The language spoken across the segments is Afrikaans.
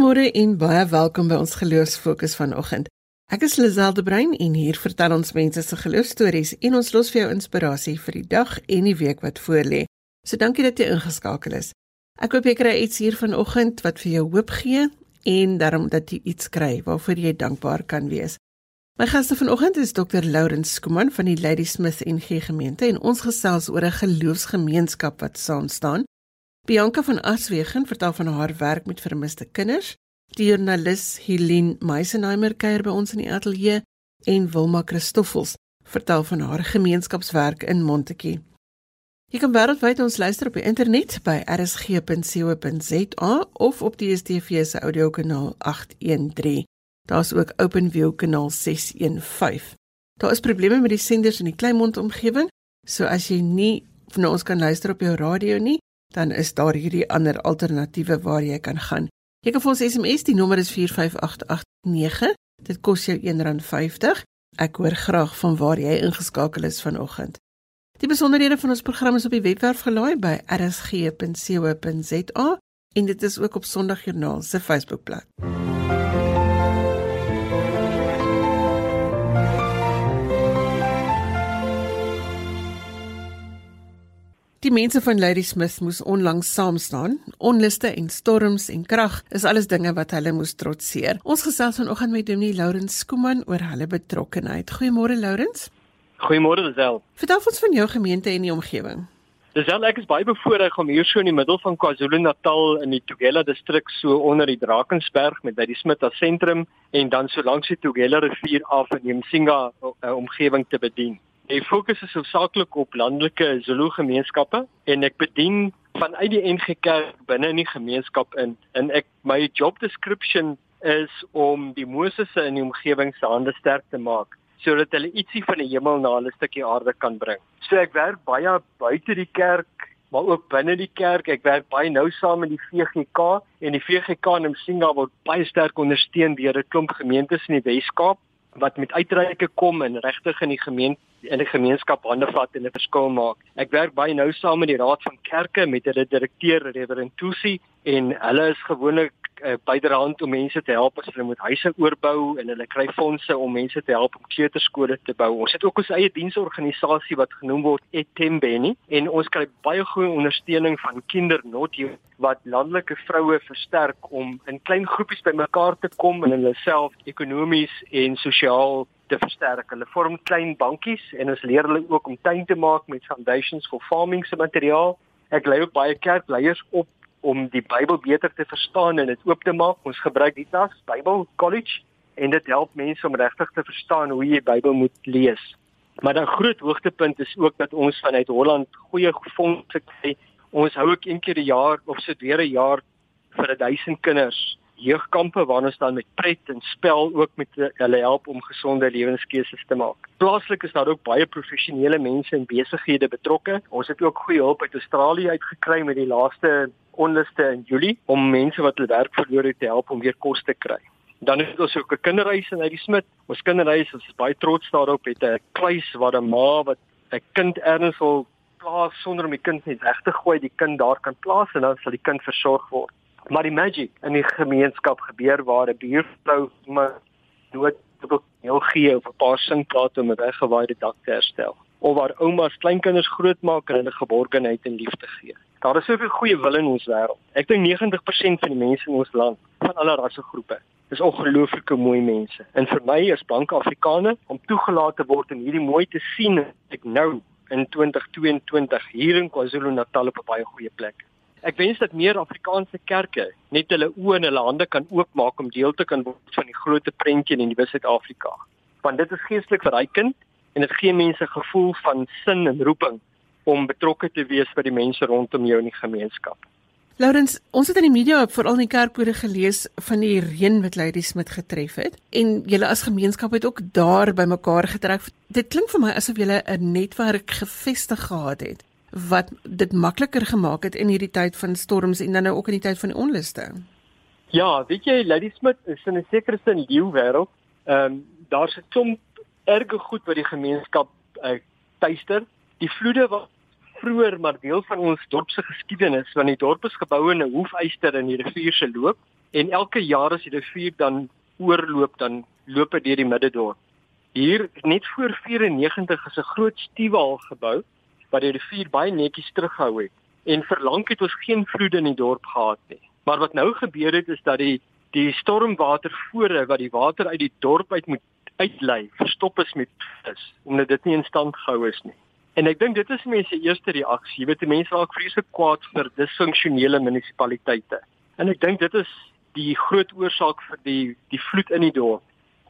Goeiemôre en baie welkom by ons geloofsfokus vanoggend. Ek is Liselde Brein en hier vertel ons mense se geloofstories en ons los vir jou inspirasie vir die dag en die week wat voorlê. So dankie dat jy ingeskakel is. Ek hoop jy kry iets hier vanoggend wat vir jou hoop gee en daarom dat jy iets kry waarvoor jy dankbaar kan wees. My gaste vanoggend is Dr. Laurens Skuman van die Ladysmith NG Gemeente en ons gesels oor 'n geloofsgemeenskap wat saam staan Bianca van Aswegen vertel van haar werk met vermiste kinders. Die joernalis Helene Meisenheimer kuier by ons in die ateljee en Wilma Christoffels vertel van haar gemeenskapswerk in Montetjie. Jy kan wêreldwyd ons luister op die internet by rsg.co.za of op die DStv se audiokanaal 813. Daar's ook OpenView kanaal 615. Daar is probleme met die senders in die Kleinmond omgewing, so as jy nie van ons kan luister op jou radio nie, dan is daar hierdie ander alternatiewe waar jy kan gaan. Jy kan vir ons SMS, die nommer is 45889. Dit kos jou R1.50. Ek hoor graag van waar jy ingeskakel is vanoggend. Die besonderhede van ons program is op die webwerf gelaai by rsg.co.za en dit is ook op Sondagjoernaal se Facebookblad. Die mense van Ladysmith moes onlangs saam staan. Onluste en storms en krag is alles dinge wat hulle moes trotseer. Ons gesels vanoggend met Dominee Laurens Skuman oor hulle betrokkeheid. Goeiemôre Laurens. Goeiemôre Lisel. Vertel ons van jou gemeente en die omgewing. Lisel, ek is baie bevoorreg om hier so in die middel van KwaZulu-Natal in die Tugela distrik so onder die Drakensberg met Ladysmith as sentrum en dan so langs die Tugela rivier af in die Msinga uh, omgewing te bedien. Die fokus is hoofsaaklik op landelike Zulu gemeenskappe en ek bedien vanuit die NG Kerk binne in die gemeenskap in. En ek my job description is om die Mosese in die omgewing se hande sterk te maak sodat hulle ietsie van die hemel na hulle stukkie aarde kan bring. So ek werk baie buite die kerk maar ook binne die kerk. Ek werk baie nou saam met die VGK en die VGK in Msinga word baie sterk ondersteun deur 'n klomp gemeentes in die Wes-Kaap wat met uitreike kom en regtig in die gemeente in die gemeenskap hande vat en 'n verskil maak. Ek werk baie nou saam met die Raad van Kerke met hulle direkteur Reverend Tusi en hulle is gewoonlik uh, byderhand om mense te help as hulle moet huise oorbou en hulle kry fondse om mense te help om kleuterskole te bou. Ons het ook ons eie diensorganisasie wat genoem word Etembeni en ons kry baie goeie ondersteuning van Kindernot wat landelike vroue versterk om in klein groepies bymekaar te kom en hulle self ekonomies en sosiaal te versterk. Hulle vorm klein bankies en ons leer hulle ook om tuin te maak met foundations for farming se materiaal. Ek lei ook baie kerkleiers op om die Bybel beter te verstaan en dit oop te maak. Ons gebruik die tas Bybel College en dit help mense om regtig te verstaan hoe jy Bybel moet lees. Maar 'n groot hoogtepunt is ook dat ons vanuit Holland goeie fondse kry. Ons hou ook een keer die jaar of so weer 'n jaar vir 1000 kinders jeugkampe waar ons dan met pret en spel ook met hulle help om gesonde lewenskeuses te maak. Plaaslik is daar ook baie professionele mense en besighede betrokke. Ons het ook goeie hulp uit Australië uitgekry met die laaste onluste in Julie om mense wat hulle werk verloor het te help om weer kos te kry. Dan het ons ook 'n kinderhuis in uit die Smit. Ons kinderhuis is baie trots daarop het 'n kluis waar 'n ma wat 'n kind erns wil plaas sonder om die kind net weg te gooi, die kind daar kan plaas en dan sal die kind versorg word. Maar die magic in die gemeenskap gebeur waar 'n buurvrou iemand dood wil heel gee of 'n paar sinkplate om 'n weggewaaide dak te herstel of waar oumas kleinkinders grootmaak en hulle geborgenheid en liefde gee. Daar is soveel goeie wil in ons wêreld. Ek dink 90% van die mense in ons land, van alle rassegroepe, is ongelooflike mooi mense. En vir my as blanke Afrikaner om toegelaat te word en hierdie mooi te sien, ek nou in 2022 hier in KwaZulu-Natal op 'n baie goeie plek. Ek wens dat meer Afrikaanse kerke net hulle oë en hulle hande kan oopmaak om deel te kan word van die groot prentjie in die nuwe Suid-Afrika. Want dit is geestelik verrykend en dit gee mense gevoel van sin en roeping om betrokke te wees by die mense rondom jou in die gemeenskap. Laurens, ons het in die media veral in die kerkbode gelees van die reën wat Ladies met getref het en julle as gemeenskap het ook daar bymekaar getrek. Dit klink vir my asof julle 'n netwerk gevestig gehad het wat dit makliker gemaak het in hierdie tyd van storms en dan nou ook in die tyd van die onluste. Ja, weet jy Lady Smith is in 'n sekere sin leeu wêreld. Ehm um, daar's 'n klomp erge goed wat die gemeenskap uh, tuister. Die vloede wat vroeër maar deel van ons dorp se geskiedenis want die dorp is gebou in 'n hoefyster in die rivier se loop En elke jaar as die rivier dan oorloop, dan loop dit deur die middedorp. Hier net voor 94 is 'n groot stiewal gebou wat die rivier baie netjies terughou het. En vir lank het ons geen vloede in die dorp gehad nie. Maar wat nou gebeur het is dat die die stormwatervore wat die water uit die dorp uit moet uitlei, verstop is met vis omdat dit nie in stand gehou is nie. En ek dink dit is mense se eerste reaksie. Jy weet mense raak vreeslik kwaad vir disfunksionele munisipaliteite. En ek dink dit is die groot oorsaak vir die die vloed in die dorp.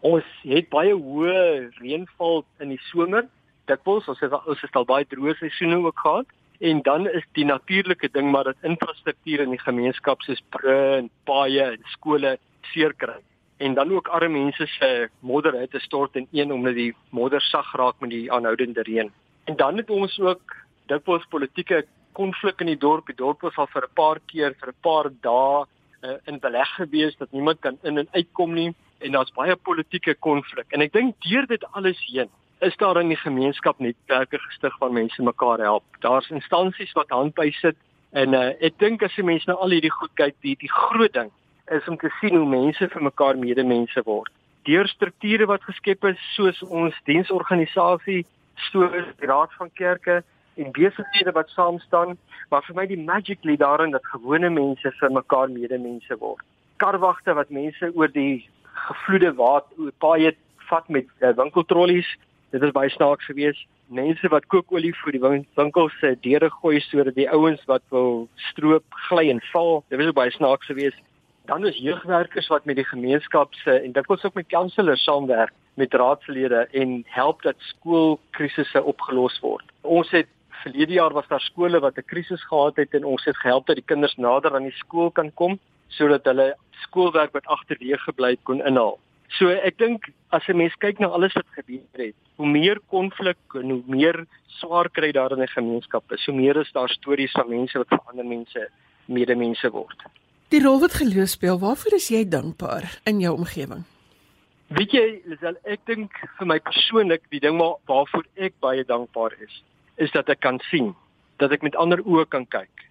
Ons het baie hoë reënval in die somer. Dikwels ons het ons het al baie droë seisoene ook gehad. En dan is die natuurlike ding maar dat infrastruktuur in die gemeenskap soos brûe en paaie en skole seer kry. En dan ook arme mense se modder het gestort in een omdat die modder sag raak met die aanhoudende reën. En dan het ons ook dikwels politieke konflik in die dorp. Die dorp was al vir 'n paar keer vir 'n paar dae uh, in beleg gewees dat niemand kan in en uitkom nie en daar's baie politieke konflik. En ek dink deur dit alles heen is daar in die gemeenskap netwerke gestig waar mense mekaar help. Daar's instansies wat handby sit en uh, ek dink as jy mense nou al hierdie goed kyk, die die groot ding is om te sien hoe mense vir mekaar medemense word. Deur strukture wat geskep is soos ons diensorganisasie stories die raad van kerke en besighede wat saam staan, maar vir my die magic lê daarin dat gewone mense vir mekaar medemense word. Karwagte wat mense oor die gevloede water paai vat met uh, winkeltrollies. Dit is baie snaaks geweest. Mense wat kookolie vir die winkels se deure gooi sodat die ouens wat wil stroop gly en val. Dit was baie snaaks geweest. Dan is jeugwerkers wat met die gemeenskap se en dit was ook met kanselers saamwerk met raadslede en help dat skoolkrisisse opgelos word. Ons het verlede jaar was daar skole wat 'n krisis gehad het en ons het gehelp dat die kinders nader aan die skool kan kom sodat hulle skoolwerk wat agterweeg gebly het kon inhaal. So ek dink as 'n mens kyk na alles wat gebeur het, hoe meer konflik en hoe meer swaar kry daar in 'n gemeenskap is, hoe meer is daar stories van mense wat vir ander mense medemense word. Die rol wat geloof speel, waarvoor is jy dankbaar in jou omgewing? Weet jy, Lisel, ek dink vir my persoonlik die ding maar waarvoor ek baie dankbaar is, is dat ek kan sien, dat ek met ander oë kan kyk.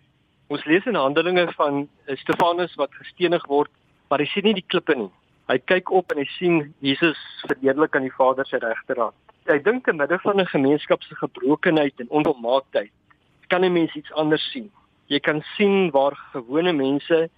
Ons lees in Handelinge van Stefanus wat gestenig word, maar hy sien nie die klippe nie. Hy kyk op en hy sien Jesus verheerlik aan die Vader se regterhand. Ek dink te midde van 'n gemeenskap se gebrokenheid en onvolmaaktheid, kan 'n mens iets anders sien. Jy kan sien waar gewone mense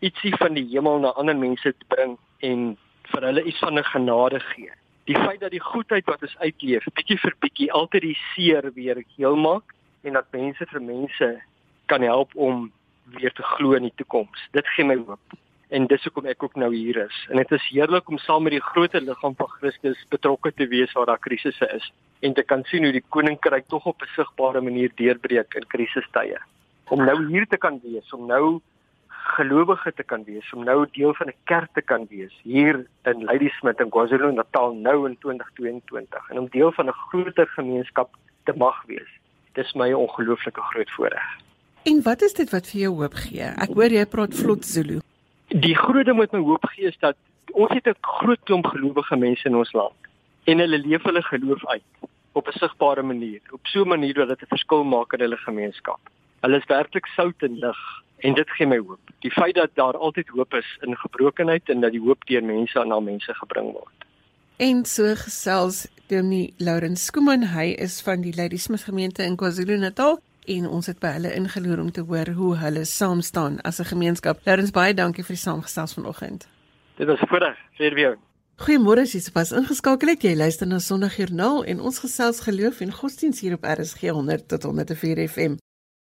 ietsie van die hemel na ander mense bring en vir hulle iets van 'n genade gee. Die feit dat die goedheid wat ons uitleef, bietjie vir bietjie altyd die seer weer heel maak en dat mense vir mense kan help om weer te glo in die toekoms. Dit gee my hoop. En dis hoekom ek ook nou hier is. En dit is heerlik om saam met die groot liggaam van Christus betrokke te wees waar daar krisisse is en te kan sien hoe die koninkryk tog op 'n sigbare manier deurbreek in krisistye. Om nou hier te kan wees, om nou gelowige te kan wees, om nou deel van 'n kerk te kan wees hier in Ladysmith in KwaZulu-Natal nou in 2022 en om deel van 'n groter gemeenskap te mag wees. Dis my ongelooflike groot voorreg. En wat is dit wat vir jou hoop gee? Ek hoor jy praat vlot Zulu. Die groot ding wat my hoop gee is dat ons het 'n groot klomp gelowige mense in ons land en hulle leef hulle geloof uit op 'n sigbare manier, op so 'n manier dat dit 'n verskil maak in hulle gemeenskap. Hulle is werklik sout en lig en dit gee my hoop. Die feit dat daar altyd hoop is in gebrokenheid en dat die hoop deur mense aan na mense gebring word. En so gesels Dominee Laurens Skooman, hy is van die Ladysmith gemeente in KwaZulu-Natal en ons het by hulle ingeloer om te hoor hoe hulle saam staan as 'n gemeenskap. Laurens, baie dankie vir die saamgesels vanoggend. Dit was voorreg vir jou. Goeiemôre, as jy sopas ingeskakel het. Jy luister na Sondagjoernaal en ons gesels geloof en godsdienst hier op RSG 100 tot 104 FM.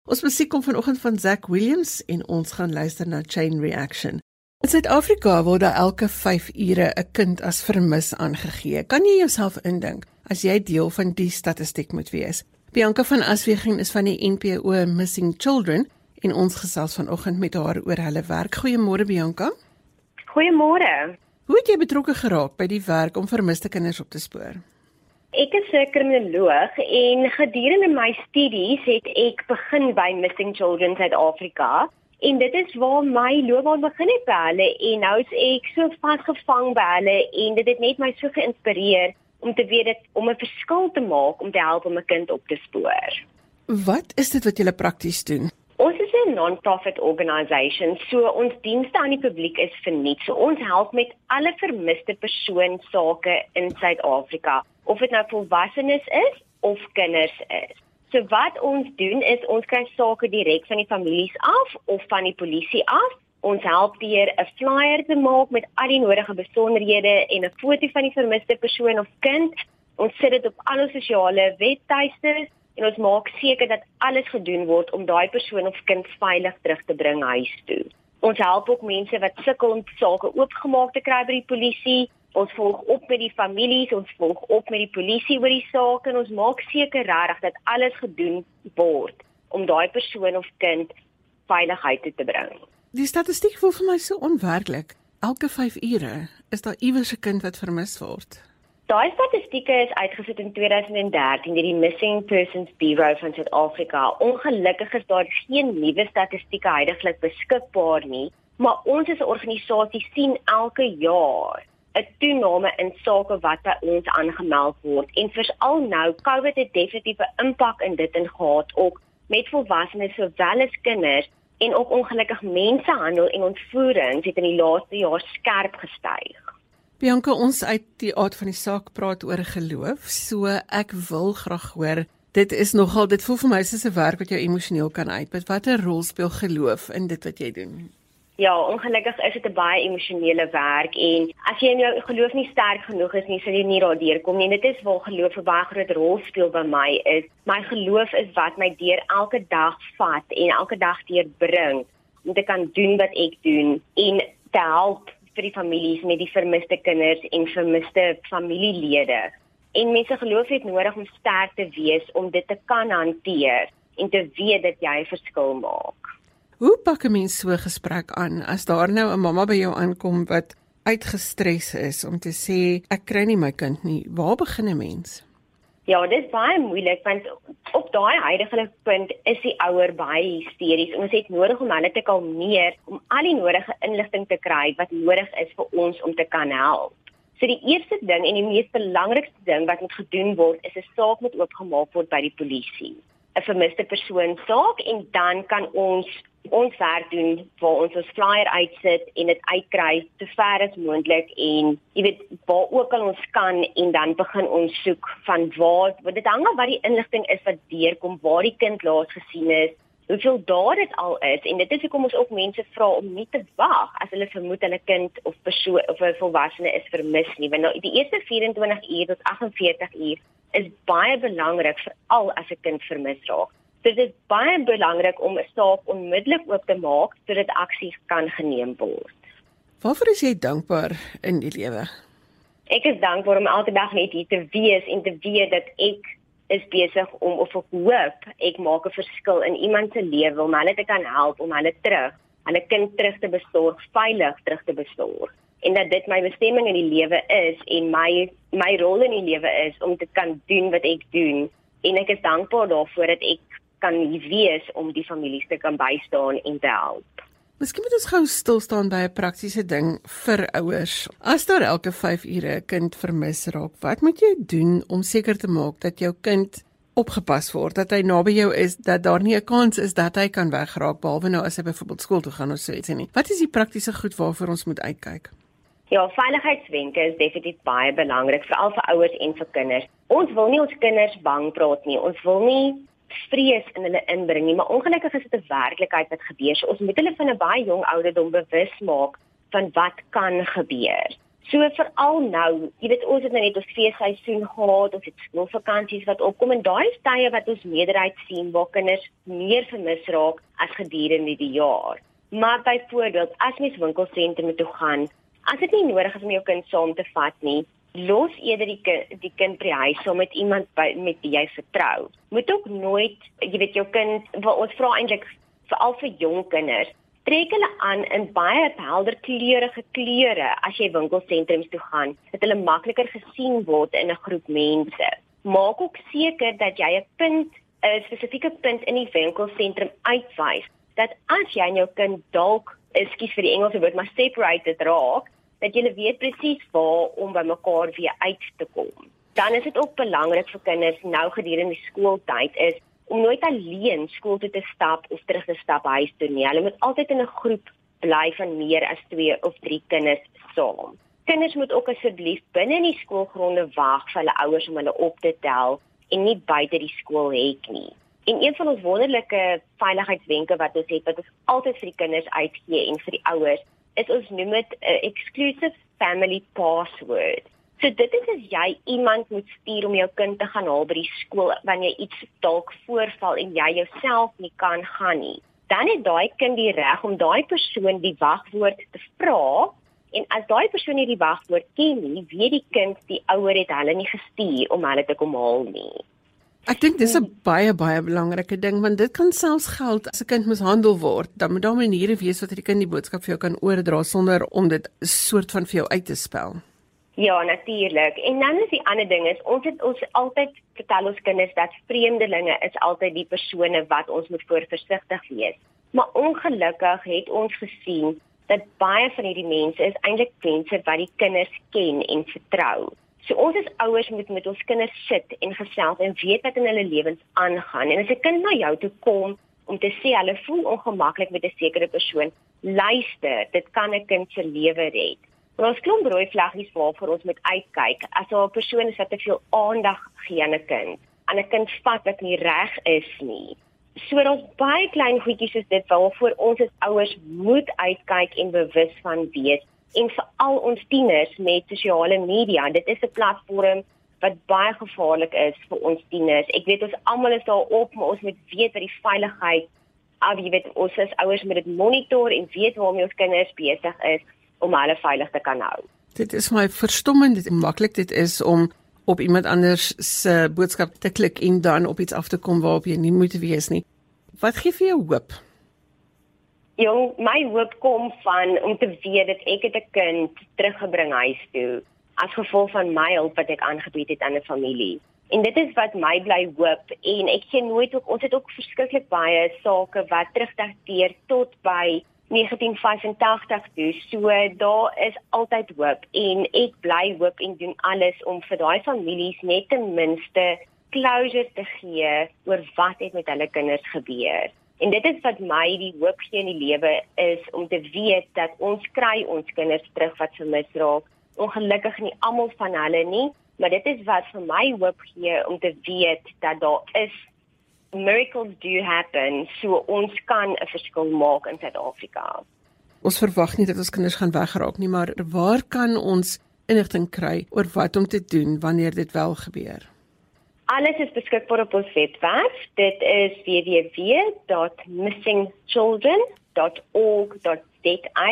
Ons musiek kom vanoggend van Zack Williams en ons gaan luister na Chain Reaction. In Suid-Afrika word daar elke 5 ure 'n kind as vermis aangegee. Kan jy jouself indink as jy deel van die statistiek moet wees? Bianca van Aswegen is van die NPO Missing Children en ons gesels vanoggend met haar oor hulle werk. Goeiemôre Bianca. Goeiemôre. Hoe het jy betrokke geraak by die werk om vermiste kinders op te spoor? Ek is 'n kriminoloog en gedurende my studies het ek begin by Missing Children Suid-Afrika en dit is waar my loopbaan begin het by hulle en nou is ek so vasgevang by hulle en dit het net my so geïnspireer om te weet dit om 'n verskil te maak om te help om 'n kind op te spoor. Wat is dit wat julle prakties doen? Ons is 'n non-profit organisation, so ons dienste aan die publiek is verniet. So ons help met alle vermiste persoon sake in Suid-Afrika, of dit nou volwassenes is of kinders is. So wat ons doen is ons kry sake direk van die families af of van die polisie af. Ons help deur 'n flyer te maak met al die nodige besonderhede en 'n foto van die vermiste persoon of kind. Ons sit dit op alle sosiale webtuiste en ons maak seker dat alles gedoen word om daai persoon of kind veilig terug te bring huis toe. Ons help ook mense wat sukkel om sake oopgemaak te kry by die polisie Ons volg op met die families, ons volg op met die polisie oor die saak en ons maak seker regtig dat alles gedoen word om daai persoon of kind veiligheid te bring. Die statistiek voel vir my so onwerklik. Elke 5 ure is daar iewers 'n kind wat vermis word. Daai statistieke is uitgesit in 2013 deur die Missing Persons Bureau van Suid-Afrika. Ongelukkig is daar geen nuwe statistieke heidaglik beskikbaar nie, maar ons as 'n organisasie sien elke jaar 'n toename in sake wat by ons aangemeld word en veral nou COVID het definitief 'n impak in dit ingehaat ook met volwassenes sowel as kinders en ook ongelukkig mensehandel en ontvoering het in die laaste jaar skerp gestyg. Bianca ons uit die aard van die saak praat oor geloof, so ek wil graag hoor Dit is nogal dit voel vir my soos 'n werk wat jou emosioneel kan uitput. Watter rol speel geloof in dit wat jy doen? Ja, ongelukkig is dit 'n baie emosionele werk en as jy in jou geloof nie sterk genoeg is nie, sal jy nie daardeur kom nie. En dit is waar geloof 'n baie groot rol speel by my is. My geloof is wat my deur elke dag vat en elke dag deurbring om te kan doen wat ek doen en te help vir die families met die vermiste kinders en vermiste familielede. En mense geloof het nodig om sterk te wees om dit te kan hanteer en te weet dat jy 'n verskil maak. Hoe pak 'n mens so 'n gesprek aan as daar nou 'n mamma by jou aankom wat uitgestres is om te sê ek kry nie my kind nie. Waar begin 'n mens? Ja, dit is baie moeilik want op daai huidige punt is die ouer baie hysteries. Ons het nodig om hulle te kalmeer om al die nodige inligting te kry wat nodig is vir ons om te kan help. So die eerste ding en die mees belangrikste ding wat moet gedoen word is 'n saak moet oopgemaak word by die polisie. 'n Vermiste persoon saak en dan kan ons ons werk doen waar ons ons flyer uitsit en dit uitkry te ver as moontlik en jy weet waar ook al ons kan en dan begin ons soek van waar want dit hang af wat die inligting is wat deurkom waar die kind laas gesien is hoeveel daar dit al is en dit is hoekom ons ook mense vra om nie te wag as hulle vermoed hulle kind of persoon of 'n volwassene is vermis nie want nou die eerste 24 uur tot 48 uur is baie belangrik veral as 'n kind vermis raak So dit is baie belangrik om 'n saak onmiddellik oop te maak sodat aksie kan geneem word. Waarvoor is jy dankbaar in die lewe? Ek is dankbaar om elke dag net hier te wees en te weet dat ek is besig om of ek hoop ek maak 'n verskil in iemand se lewe om hulle te kan help om hulle terug, hulle kind terug te besorg, veilig terug te besorg en dat dit my bestemming in die lewe is en my my rol in die lewe is om te kan doen wat ek doen en ek is dankbaar daarvoor dat ek kan hier wees om die families te kan bystaan en te help. Miskien moet ons gou stil staan by 'n praktiese ding vir ouers. As daar elke 5 ure 'n kind vermis raak, wat moet jy doen om seker te maak dat jou kind opgepas word, dat hy naby jou is, dat daar nie 'n kans is dat hy kan wegraak behalwe nou as hy byvoorbeeld skool toe gaan of so iets nie. Wat is die praktiese goed waarvoor ons moet uitkyk? Ja, veiligheidswenke is definitief baie belangrik vir al vir ouers en vir kinders. Ons wil nie ons kinders bang praat nie. Ons wil nie vrees in hulle inbring nie, maar ongelukkig is dit 'n werklikheid wat gebeur. So ons moet hulle van 'n baie jong ouderdom bewus maak van wat kan gebeur. So veral nou, jy weet ons het nou net ons feesseisoen gehad, ons het skoolvakansies wat opkom en daai tye wat ons meerderheid sien waar kinders meer vermis raak as gedurende die jaar. Maar byvoorbeeld, as mens winkelsentrums toe gaan, as dit nie nodig is om jou kind saam te vat nie, los eerder die kind, die kind by huis saam met iemand by, met wie jy vertrou. Moet ook nooit, jy weet jou kind, ons vra eintlik veral vir jong kinders, trek hulle aan in baie helder kleurige kleure as jy winkelsentrums toe gaan, dat hulle makliker gesien word in 'n groep mense. Maak ook seker dat jy 'n punt 'n spesifieke punt in die winkelsentrum uitwys dat as jy en jou kind dalk, ekskuus vir die Engelse woord, maar separated raak, dat jy weet presies waar om by mekaar weer uit te kom. Dan is dit ook belangrik vir kinders nou gedurende die skooltyd is om nooit alleen skool toe te stap of terug te stap huis toe nie. Hulle moet altyd in 'n groep bly van meer as 2 of 3 kinders saam. Kinders moet ook asseblief binne in die skoolgronde wag vir hulle ouers om hulle op te tel en nie buite die skoolhek nie. En een van ons wonderlike veiligheidswenke wat ons het wat ons altyd vir die kinders uitgee en vir die ouers, is ons noem dit 'n exclusive family password. So dit is as jy iemand moet stuur om jou kind te gaan haal by die skool wanneer iets dalk voorval en jy jouself nie kan gaan nie. Dan het daai kind die reg om daai persoon die wagwoord te vra en as daai persoon nie die wagwoord ken nie, weet die kind die ouer het hulle nie gestuur om hulle te kom haal nie. Ek dink dis 'n baie baie belangrike ding want dit kan selfs geld as 'n kind mishandel word. Dan moet daar maniere wees wat die kind die boodskap vir jou kan oordra sonder om dit soort van vir jou uit te spel. Ja, natuurlik. En dan is die ander ding is ons het ons altyd vertel ons kinders dat vreemdelinge is altyd die persone wat ons moet voorversigtig wees. Maar ongelukkig het ons gesien dat baie van hierdie mense is eintlik mense wat die kinders ken en vertrou. So ons as ouers moet met ons kinders sit en gesels en weet wat in hulle lewens aangaan. En as 'n kind na jou toe kom om te sê hulle voel ongemaklik met 'n sekere persoon, luister, dit kan 'n kind se lewe red. Maar ons klomp rooi vlaggies waarvoor ons moet uitkyk as 'n persoon is wat te veel aandag gee aan 'n kind, aan 'n kind vat wat nie reg is nie. So daar's baie klein goedjies soos dit waarvoor ons as ouers moet uitkyk en bewus van wees. En vir al ons tieners met sosiale media, dit is 'n platform wat baie gevaarlik is vir ons tieners. Ek weet ons almal is daarop, maar ons moet weet dat die veiligheid, al jy weet ons as ouers moet dit monitor en weet waarmee ons kinders besig is om hulle veilig te kan hou. Dit is my verstommend dit maklik dit is om op iemand anders se boodskap te klik en dan op iets af te kom waarop jy nie moet wees nie. Wat gee vir jou hoop? Jong, my hoop kom van om te weet dat ek 'n kind teruggebring huis toe as gevolg van my hulp wat ek aangebied het aan 'n familie. En dit is wat my bly hoop en ek sien nooit ook ons het ook verskriklik baie sake wat terugdateer tot by 1985 toe. So daar is altyd hoop en ek bly hoop en doen alles om vir daai families net ten minste closure te gee oor wat het met hulle kinders gebeur. En dit is wat my die hoop gee in die lewe is om te weet dat ons kry ons kinders terug wat vermis raak. Ongelukkig nie almal van hulle nie, maar dit is wat vir my hoop gee om te weet dat daar is miracles do happen so ons kan 'n verskil maak in Suid-Afrika. Ons verwag nie dat ons kinders gaan wegraak nie, maar waar kan ons inligting kry oor wat om te doen wanneer dit wel gebeur? Alles is beskikbaar op ons webwerf. Dit is www.missingchildren.org.za.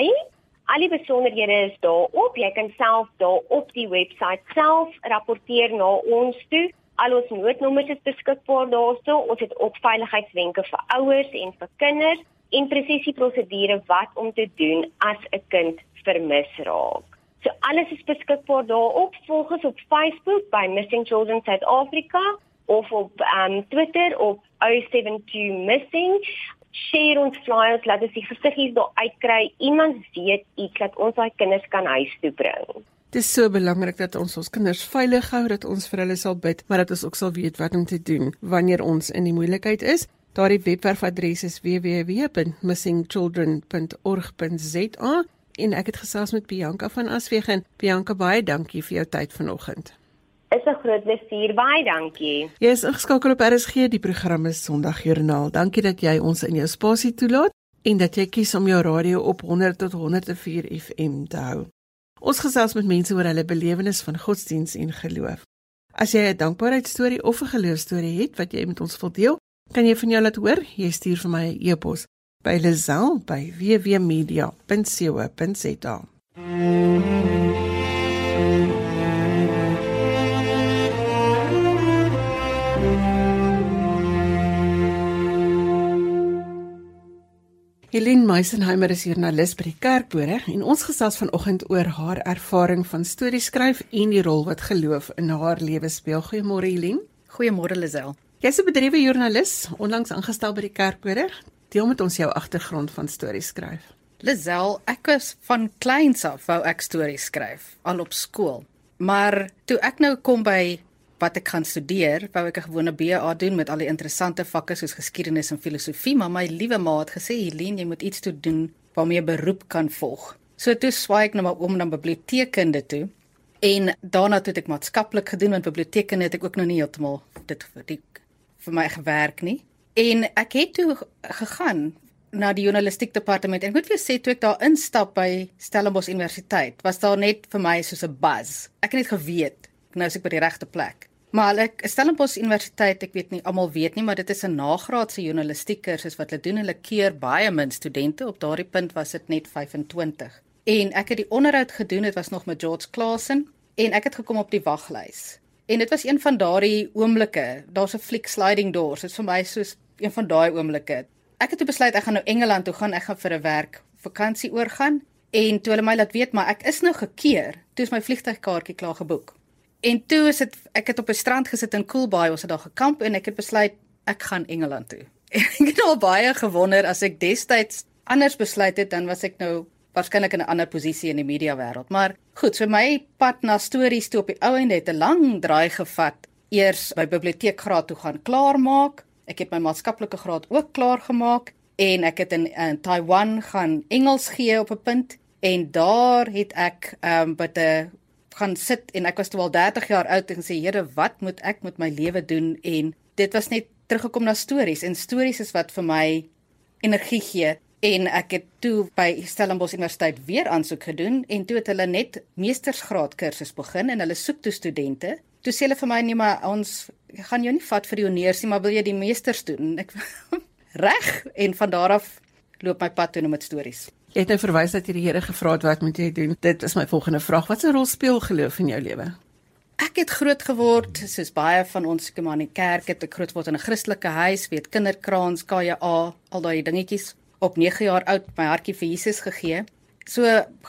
Al die besonderhede is daarop. Jy kan self daar op die webwerf self rapporteer na ons toe. Al ons noodnommers is beskikbaar daarso. Ons het ook veiligheidswenke vir ouers en vir kinders en presisie prosedure wat om te doen as 'n kind vermis raak. So alles is beskikbaar daarop. Volg ons op Facebook by Missing Children South Africa of op um, Twitter op 072 missing share ons flyers laat ons die gesiggies daar uitkry iemand weet iets dat ons daai kinders kan huis toe bring Dit is so belangrik dat ons ons kinders veilig hou, dat ons vir hulle sal bid, maar dat ons ook sal weet wat om te doen wanneer ons in die moeilikheid is. Daardie webwerfadres is www.missingchildren.org.za en ek het gesels met Bianca van Aswegen. Bianca, baie dankie vir jou tyd vanoggend. Is 'n groot plesier, baie dankie. Jy is ingeskakel op RSG, die program is Sondagjoernaal. Dankie dat jy ons in jou spasie toelaat en dat jy kies om jou radio op 100 tot 104 FM te hou. Ons gesels met mense oor hulle belewenis van godsdiens en geloof. As jy 'n dankbaarheidstorie of 'n geloofstorie het wat jy met ons wil deel, kan jy van jou laat hoor. Jy stuur vir my 'n e e-pos by lazel@wwmedia.co.za. Mm -hmm. Helene Meisenheimer is joernalis by die Kerkbode en ons gesels vanoggend oor haar ervaring van stories skryf en die rol wat geloof in haar lewe speel. Goeiemôre Helene. Goeiemôre Lisel. Jy's 'n bedrywe joernalis, onlangs aangestel by die Kerkbode. Deel met ons jou agtergrond van stories skryf. Lisel, ek was van kleins af wou ek stories skryf, al op skool. Maar toe ek nou kom by wat ek gaan studeer, wou ek 'n gewone BA doen met al die interessante vakke soos geskiedenis en filosofie, maar my liewe ma het gesê, "Helene, jy moet iets doen waarmee jy beroep kan volg." So toe swaai ek nou maar om na biblioteekkunde toe. En daarna het ek maatskaplik gedoen want biblioteekkunde het ek ook nog nie heeltemal dit vir, die, vir my gewerk nie. En ek het toe gegaan na die journalistiek departement en ek moet vir sê toe ek daar instap by Stellenbosch Universiteit, was daar net vir my soos 'n buzz. Ek het net geweet nou is ek by die regte plek. Maar ek Stellenbosch Universiteit, ek weet nie almal weet nie, maar dit is 'n nagraadse journalistiek kursus wat hulle doen. Hulle keer baie min studente. Op daardie punt was dit net 25. En ek het die onderhoud gedoen, dit was nog met George Claassen en ek het gekom op die waglys. En dit was een van daardie oomblikke. Daar's 'n fliek sliding doors. Dit is vir my soos een van daai oomblikke ek het besluit ek gaan nou Engeland toe gaan, ek gaan vir 'n werk vakansie oorgaan en toe hulle my laat weet maar ek is nou gekeer, toe is my vliegtuigkaartjie klaar geboek. En toe is dit ek het op 'n strand gesit in Coolbaai, ons het daar gekamp en ek het besluit ek gaan Engeland toe. En ek het al baie gewonder as ek destyds anders besluit het dan was ek nou waarskynlik in 'n ander posisie in die media wêreld. Maar goed, so my pad na stories toe op die ou en het 'n lang draai gevat. Eers by biblioteekgraad toe gaan klaarmaak Ek het my maatskaplike graad ook klaar gemaak en ek het in, in Taiwan gaan Engels gee op 'n punt en daar het ek ehm um, by 'n gaan sit en ek was toe al 30 jaar oud en sê Here, wat moet ek met my lewe doen? En dit was net teruggekom na stories en stories is wat vir my energie gee en ek het toe by Stellenbosch Universiteit weer aansoek gedoen en toe het hulle net meestersgraad kursus begin en hulle soek toe studente. Toe sê hulle vir my nee maar ons gaan jou nie vat vir die honeurs nie, maar wil jy die meesters doen? Ek reg en van daar af loop my pad toe met stories. Jy het nou verwys dat jy die Here gevra het wat moet jy doen? Dit is my volgende vraag. Wat 'n rol speel geloof in jou lewe? Ek het groot geword soos baie van ons kom aan die kerk het ek groot word in 'n Christelike huis, weet kinderkraans, KJA, al daai dingetjies. Op 9 jaar oud my hartjie vir Jesus gegee. So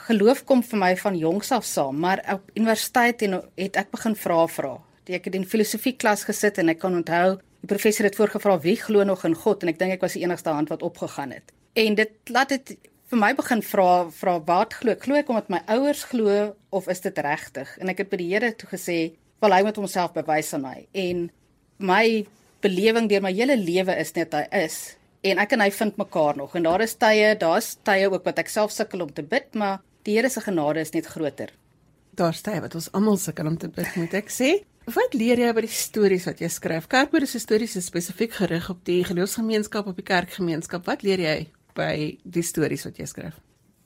geloof kom vir my van jongs af saam, maar op universiteit en het ek begin vra vra ek het in filosofie klas gesit en ek kan onthou die professor het voorgevra wie glo nog in God en ek dink ek was die enigste hand wat opgegaan het. En dit laat dit vir my begin vra vra wat glo ek? Glo ek omdat my ouers glo of is dit regtig? En ek het by die Here toe gesê, "Wel hy moet homself bewys aan my." En my belewing deur my hele lewe is net hy is en ek en hy vind mekaar nog en daar is tye, daar's tye ook wat ek self sukkel om te bid, maar die Here se genade is net groter. Daar's tye wat ons almal sukkel om te bid, moet ek sê. Wat leer jy by die stories wat jy skryf? Kerkbode se stories is spesifiek gerig op die geloofsgemeenskap op die kerkgemeenskap. Wat leer jy by die stories wat jy skryf?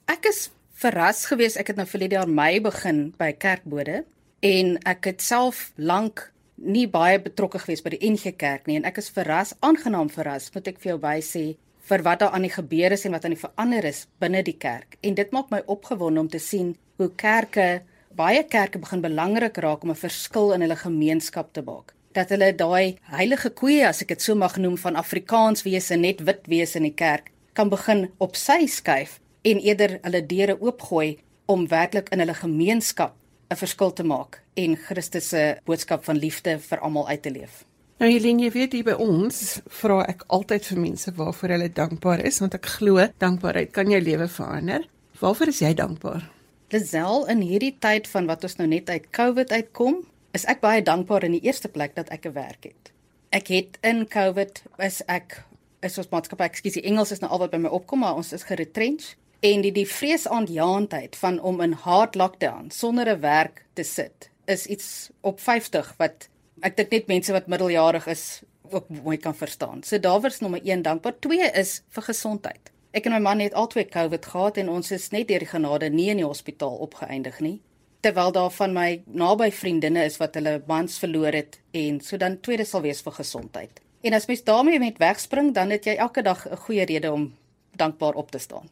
Ek is verras geweest. Ek het nou vir die jaar Mei begin by Kerkbode en ek het self lank nie baie betrokke geweest by die NG Kerk nie en ek is verras, aangenaam verras, moet ek vir jou wys sê vir wat daar aan die gebeur is en wat aan die verander is binne die kerk. En dit maak my opgewonde om te sien hoe kerke baie kerke begin belangrik raak om 'n verskil in hulle gemeenskap te maak. Dat hulle daai heilige koeie, as ek dit so mag noem, van Afrikaans wese net wit wees in die kerk, kan begin op sy skuif en eerder hulle deure oopgooi om werklik in hulle gemeenskap 'n verskil te maak en Christus se boodskap van liefde vir almal uit te leef. Nou Helene, jy weet hier by ons vra ek altyd vir mense waarvoor hulle dankbaar is want ek glo dankbaarheid kan jou lewe verander. Waarvoor is jy dankbaar? Lisel in hierdie tyd van wat ons nou net uit COVID uitkom, is ek baie dankbaar in die eerste plek dat ek 'n werk het. Ek het in COVID is ek is ons maatskappy, ekskuus, die Engels is nou al wat by my opkom, maar ons is geretrench en die die vreesaandjaendheid van om in hard lockdown sonder 'n werk te sit is iets op 50 wat ek dink net mense wat middeljarig is ook mooi kan verstaan. So daar was nommer 1 dankbaar. 2 is vir gesondheid. Ek en my man het albei COVID gehad en ons is net deur die genade nie in die hospitaal opgeëindig nie. Terwyl daar van my naby vriendinne is wat hulle mans verloor het en so dan tweede sal wees vir gesondheid. En as mens daarmee met wegspring, dan het jy elke dag 'n goeie rede om dankbaar op te staan.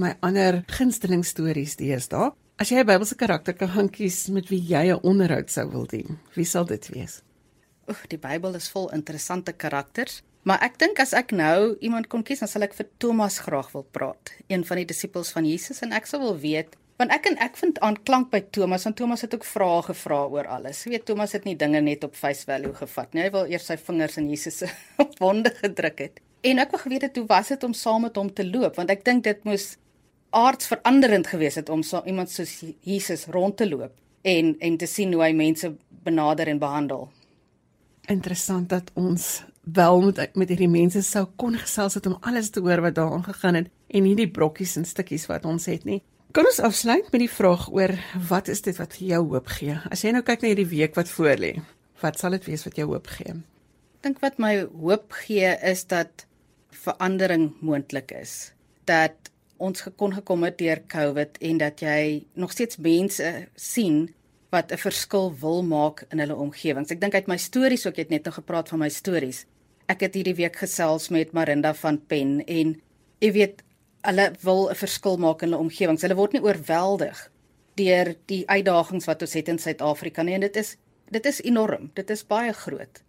My ander gunsteling stories deesdae. As jy 'n Bybelse karakter kan gaan kies met wie jy 'n onderhoud sou wil hê, wie sal dit wees? Oek, die Bybel is vol interessante karakters. Maar ek dink as ek nou iemand kon kies, dan sal ek vir Thomas graag wil praat, een van die disippels van Jesus en ek sou wil weet want ek en ek vind aan klank by Thomas want Thomas het ook vrae gevra oor alles. Jy weet Thomas het nie dinge net op face value gevat nie. Hy wil eers sy vingers in Jesus se wonde gedruk het. En ek wou geweet het hoe was dit om saam met hom te loop want ek dink dit moes aardsveranderend gewees het om so iemand soos Jesus rond te loop en en te sien hoe hy mense benader en behandel. interessant dat ons wel met met hierdie mense sou kon gesels het om alles te hoor wat daaraan gegaan het en nie die brokkies en stukkies wat ons het nie. Kan ons afsluit met die vraag oor wat is dit wat vir jou hoop gee? As jy nou kyk na hierdie week wat voorlê, wat sal dit wees wat jou hoop gee? Ek dink wat my hoop gee is dat verandering moontlik is. Dat ons gekon gekom het deur COVID en dat jy nog steeds mense sien wat 'n verskil wil maak in hulle omgewings. Ek dink uit my stories ook, jy het net nou gepraat van my stories. Ek het hierdie week gesels met Marinda van Pen en jy weet hulle wil 'n verskil maak in hulle omgewings. Hulle word nie oorweldig deur die uitdagings wat ons het in Suid-Afrika nie en dit is dit is enorm. Dit is baie groot.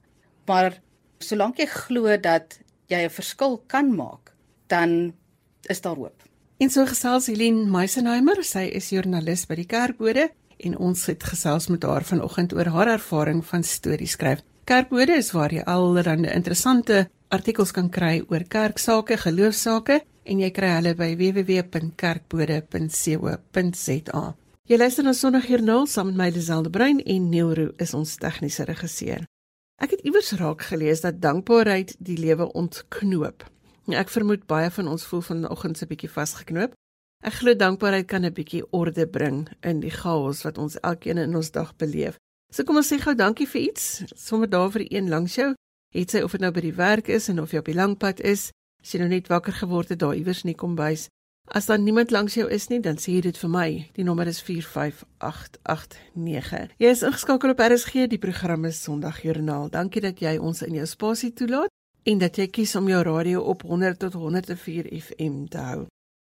Maar solank jy glo dat jy 'n verskil kan maak, dan is daar hoop. En so gesels Helene Meisenheimer, sy is joernalis by die Kerkbode en ons het gesels met haar vanoggend oor haar ervaring van stories skryf. Kerkbode is waar jy allerlei interessante artikels kan kry oor kerksake, geloofsake en jy kry hulle by www.kerkbode.co.za. Jy luister na Sondagjoernaal saam met my Liselde Brein en Neil Roo is ons tegniese regisseur. Ek het iewers raak gelees dat dankbaarheid die lewe ontknoop. Ek vermoed baie van ons voel vanoggend se bietjie vasgeknoop Ek glo dankbaarheid kan 'n bietjie orde bring in die chaos wat ons elkeen in ons dag beleef. So kom ons sê gou dankie vir iets, sommer daar vir een langs jou. Het sy of dit nou by die werk is en of jy op die langpad is, as jy nou net wakker geword het daar iewers nie kom bys. As daar niemand langs jou is nie, dan sê jy dit vir my. Die nommer is 45889. Jy is ingeskakel op RSG, die program is Sondagjoernaal. Dankie dat jy ons in jou spasie toelaat en dat jy kies om jou radio op 100 tot 104 FM te hou.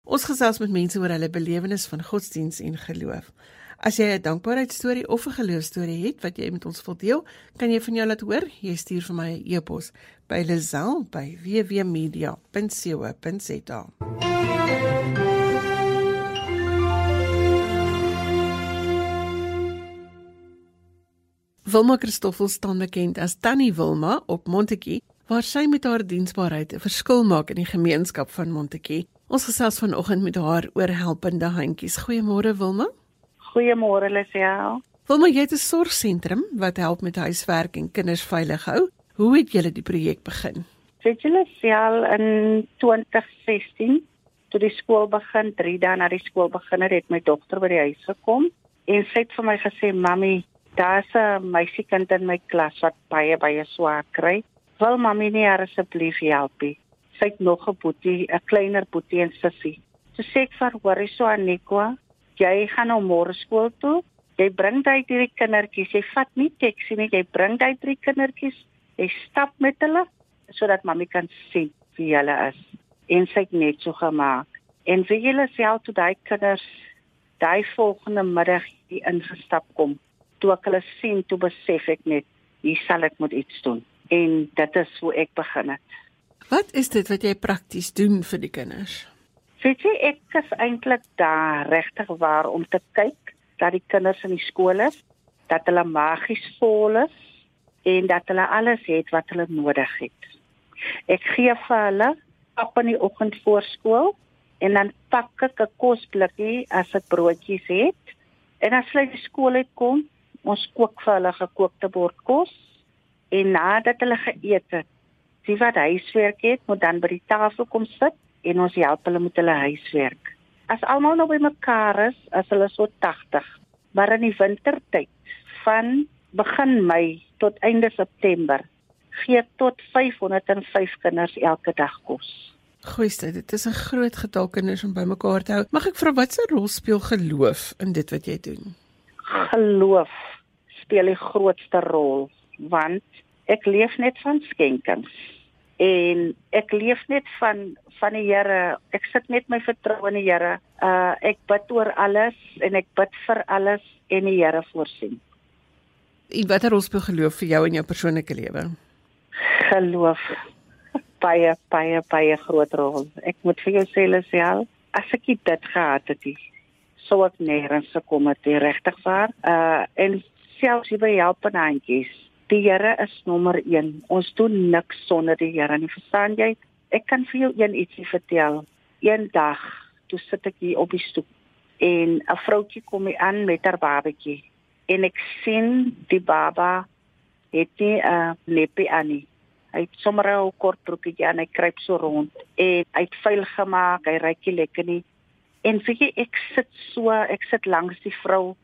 Ons gesels met mense oor hulle belewenis van godsdiens en geloof. As jy 'n dankbaarheidstorie of 'n geloofstorie het wat jy met ons wil deel, kan jy van jou laat hoor. Jy stuur vir my 'n e e-pos by lazel@wwmedia.co.za. Wilma Christoffel staan bekend as Tannie Wilma op Montetjie, waar sy met haar diensbaarheid 'n verskil maak in die gemeenskap van Montetjie. Ons gesels vanoggend met haar oor helpende handjies. Goeiemôre Wilma. Goeiemôre Lisel. Wilma, jy het 'n sorgsentrum wat help met huiswerk en kinders veilig hou. Hoe het julle die projek begin? Weet julle sel in 2016 toe die skool begin, 3 dae na die skool begin het, het my dogter by die huis gekom en sy het vir my gesê, "Mamy, daar's 'n meisiekind in my klas wat baie baie swaar kry. Wil mamy nie haar asseblief help nie?" sy het nog 'n boetie, 'n kleiner boetie en sussie. So sê ek vir Horiso Anikwa, jy gaan nou môre skool toe. Jy bring daai drie kindertjies. Jy vat nie taxi nie, jy bring daai drie kindertjies. Jy stap met hulle sodat mami kan sien wie hulle is. En sy het net so gemaak. En vir julle self toe daai kinders daai volgende middag hier ingestap kom. Toe ek hulle sien, toe besef ek net, hier sal ek moet iets doen. En dit is hoe ek begin het. Wat is dit wat jy prakties doen vir die kinders? Weet jy ek is eintlik daar regtig waar om te kyk dat die kinders in die skool is, dat hulle magies vol is en dat hulle alles het wat hulle nodig het. Ek gee vir hulle pap in die oggend voor skool en dan pak ek 'n kosblikkie as ek broodjies het. En as hulle by skool uitkom, ons kook vir hulle gekookte bord kos en nadat hulle geëet het, die wat huiswerk het, moet dan by die tafel kom sit en ons help hulle met hulle huiswerk. As almal nou by mekaar is, as hulle so 80, maar in die wintertyd van begin Mei tot einde September gee tot 505 kinders elke dag kos. Goeie, dit is 'n groot getal kinders om bymekaar te hou. Mag ek vra wat se rol speel geloof in dit wat jy doen? Geloof speel die grootste rol want ek leef net van skenkings en ek leef net van van die Here. Ek sit net my vertroue in die Here. Uh ek bid oor alles en ek bid vir alles en die Here voorsien. En watter rol speel geloof vir jou in jou persoonlike lewe? Geloof baie baie baie groot rol. Ek moet vir jou sê Lesiel, as ek dit gehad het, sou ek nêrens gekom het regtig waar. Uh en selfs hier by helpende handjies Die Here is nommer 1. Ons doen niks sonder die Here nie. Verstaan jy? Ek kan vir jou een ietsie vertel. Eendag, toe sit ek hier op die stoep en 'n vroutjie kom hier aan met haar babatjie en ek sien die baba het nie 'n uh, leppie aan nie. Hy het sommer 'n kort broekie aan, hy kruip so rond en hy het vuil gemaak, hy ruik nie lekker nie. En vir jy ek sit so, ek sit langs die vrou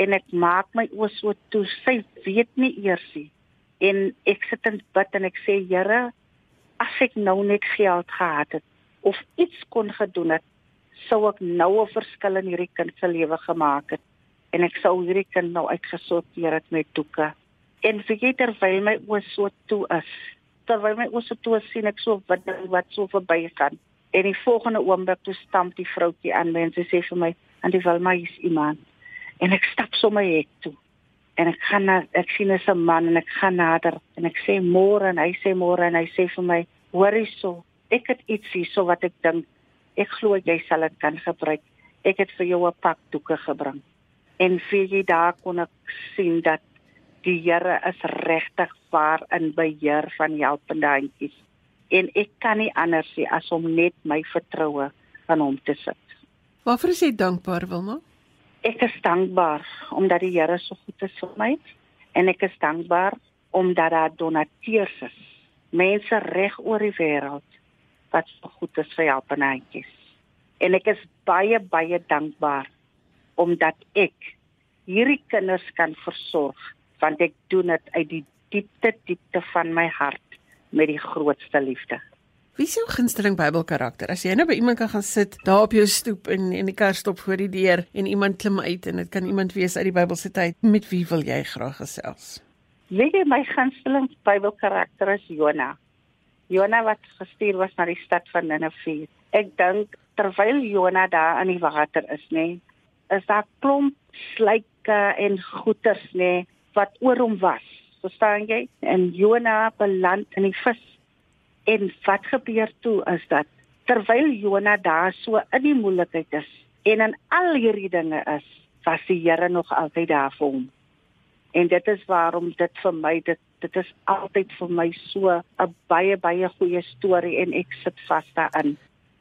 en ek maak my oë so toe. Sy weet nie eers nie. En ek sit en bid en ek sê Here, as ek nou net geld gehad het of iets kon gedoen het, sou ek nou 'n verskil in hierdie kind se lewe gemaak het en ek sou hierdie kind nou uitgesorteer het met doeke. En vergeet terwyl my oë so toe is, terwyl my oë so toe is, sien ek so wat wat so verbygaan. En die volgende oomblik toe stamp die vroutjie aan my en sy sê vir my, "Antie Wilma is iemand." En ek stap sommer hek toe. En ek gaan na ek sien 'n man en ek gaan nader en ek sê môre en hy sê môre en hy sê vir my, "Hoor hierso, ek het iets hierso wat ek dink ek glo jy sal dit kan gebruik. Ek het vir jou 'n pak doeke gebring." En vir jy daar kon ek sien dat die Here is regtig waar in beheer van helpende handjies. En ek kan nie anders as om net my vertroue aan hom te sit. Waarvoor is jy dankbaar, Wilma? Ek is dankbaar omdat die Here so goed is vir my en ek is dankbaar omdat daar donateurs is. Mense reg oor die wêreld wat so goed is vir helpende handjies. En ek is baie baie dankbaar omdat ek hierdie kinders kan versorg want ek doen dit uit die diepte diepte van my hart met die grootste liefde. Wie is jou gunsteling Bybelkarakter? As jy nou by iemand kan gaan sit daar op jou stoep en en die kar stop voor die deur en iemand klim uit en dit kan iemand wees uit die Bybelse tyd, met wie wil jy graag gesels? Weet jy my gunsteling Bybelkarakter is Jona. Jona wat gestuur was na die stad van Nineve. Ek dink terwyl Jona daar in die water is, nê, is daar klomp slyke en goeters nê wat oor hom was. Verstaan jy? En Jona beland in die vis. En wat gebeur toe is dat terwyl Jona daar so in die moeilikheid is en in al hierdie dinge is, was die Here nog altyd daar vir hom. En dit is waarom dit vir my dit dit is altyd vir my so 'n baie baie goeie storie en ek sit vas daarin.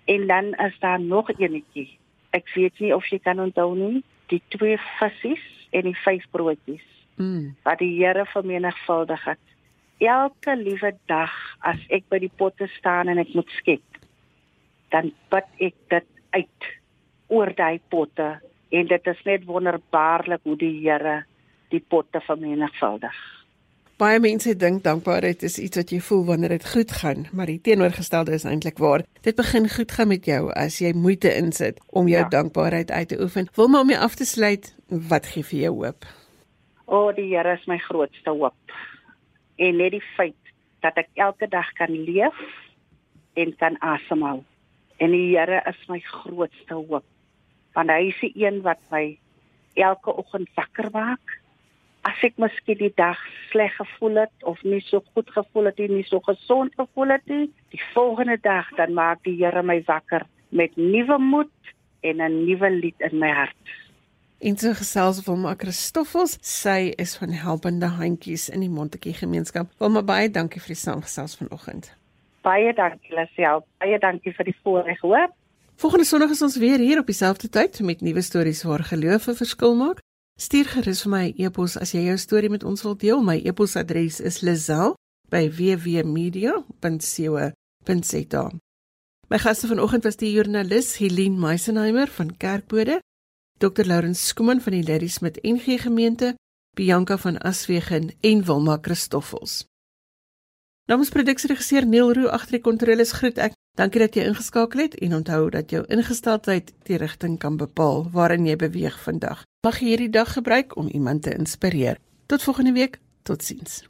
En dan is daar nog eenetjie ek weet nie of jy kan onthou nie die twee visse en die vyf broodjies mm. wat die Here vermenigvuldig het. Elke liewe dag as ek by die potte staan en ek moet skep, dan bid ek dit uit oor daai potte en dit is net wonderbaarlik hoe die Here die potte vermenigvuldig. Baie mense dink dankbaarheid is iets wat jy voel wanneer dit goed gaan, maar die teenoorgestelde is eintlik waar. Dit begin goed gaan met jou as jy moeite insit om jou ja. dankbaarheid uit te oefen. Wil maar om jou af te sluit, wat gee vir jou hoop? O, oh, die Here is my grootste hoop. En net die feit dat ek elke dag kan leef en kan asemhaal. En die Here is my grootste hoop. Want hy is die een wat my elke oggend wakker maak as ek miskien die dag sleg gevoel het of nie so goed gevoel het nie, so gesond gevoel het nie, die volgende dag dan maak die Here my wakker met nuwe moed en 'n nuwe lied in my hart. En so gesels van Ma Christoffels, sy is van helpende handjies in die Montetjie gemeenskap. Wil maar baie dankie vir die saamgesels vanoggend. Baie dankie Lasie, baie dankie vir die voorreg hoor. Volgende Sondag is ons weer hier op dieselfde tyd met nuwe stories waar geloof 'n verskil maak. Stuur gerus vir my 'n e e-pos as jy jou storie met ons wil deel. My e-posadres is lazel@wwmedia.co.za. My gaste vanoggend was die joernalis Helene Meisenheimer van Kerkbode, Dr. Laurens Skuman van die Ladysmith NG Gemeente, Bianca van Aswegen en Wilma Christoffels. Namens produksieregisseur Neil Roo agter die kontroles groet ek. Dankie dat jy ingeskakel het en onthou dat jou ingesteldheid die rigting kan bepaal waarin jy beweeg vandag. Mag jy hierdie dag gebruik om iemand te inspireer. Tot volgende week. Totsiens.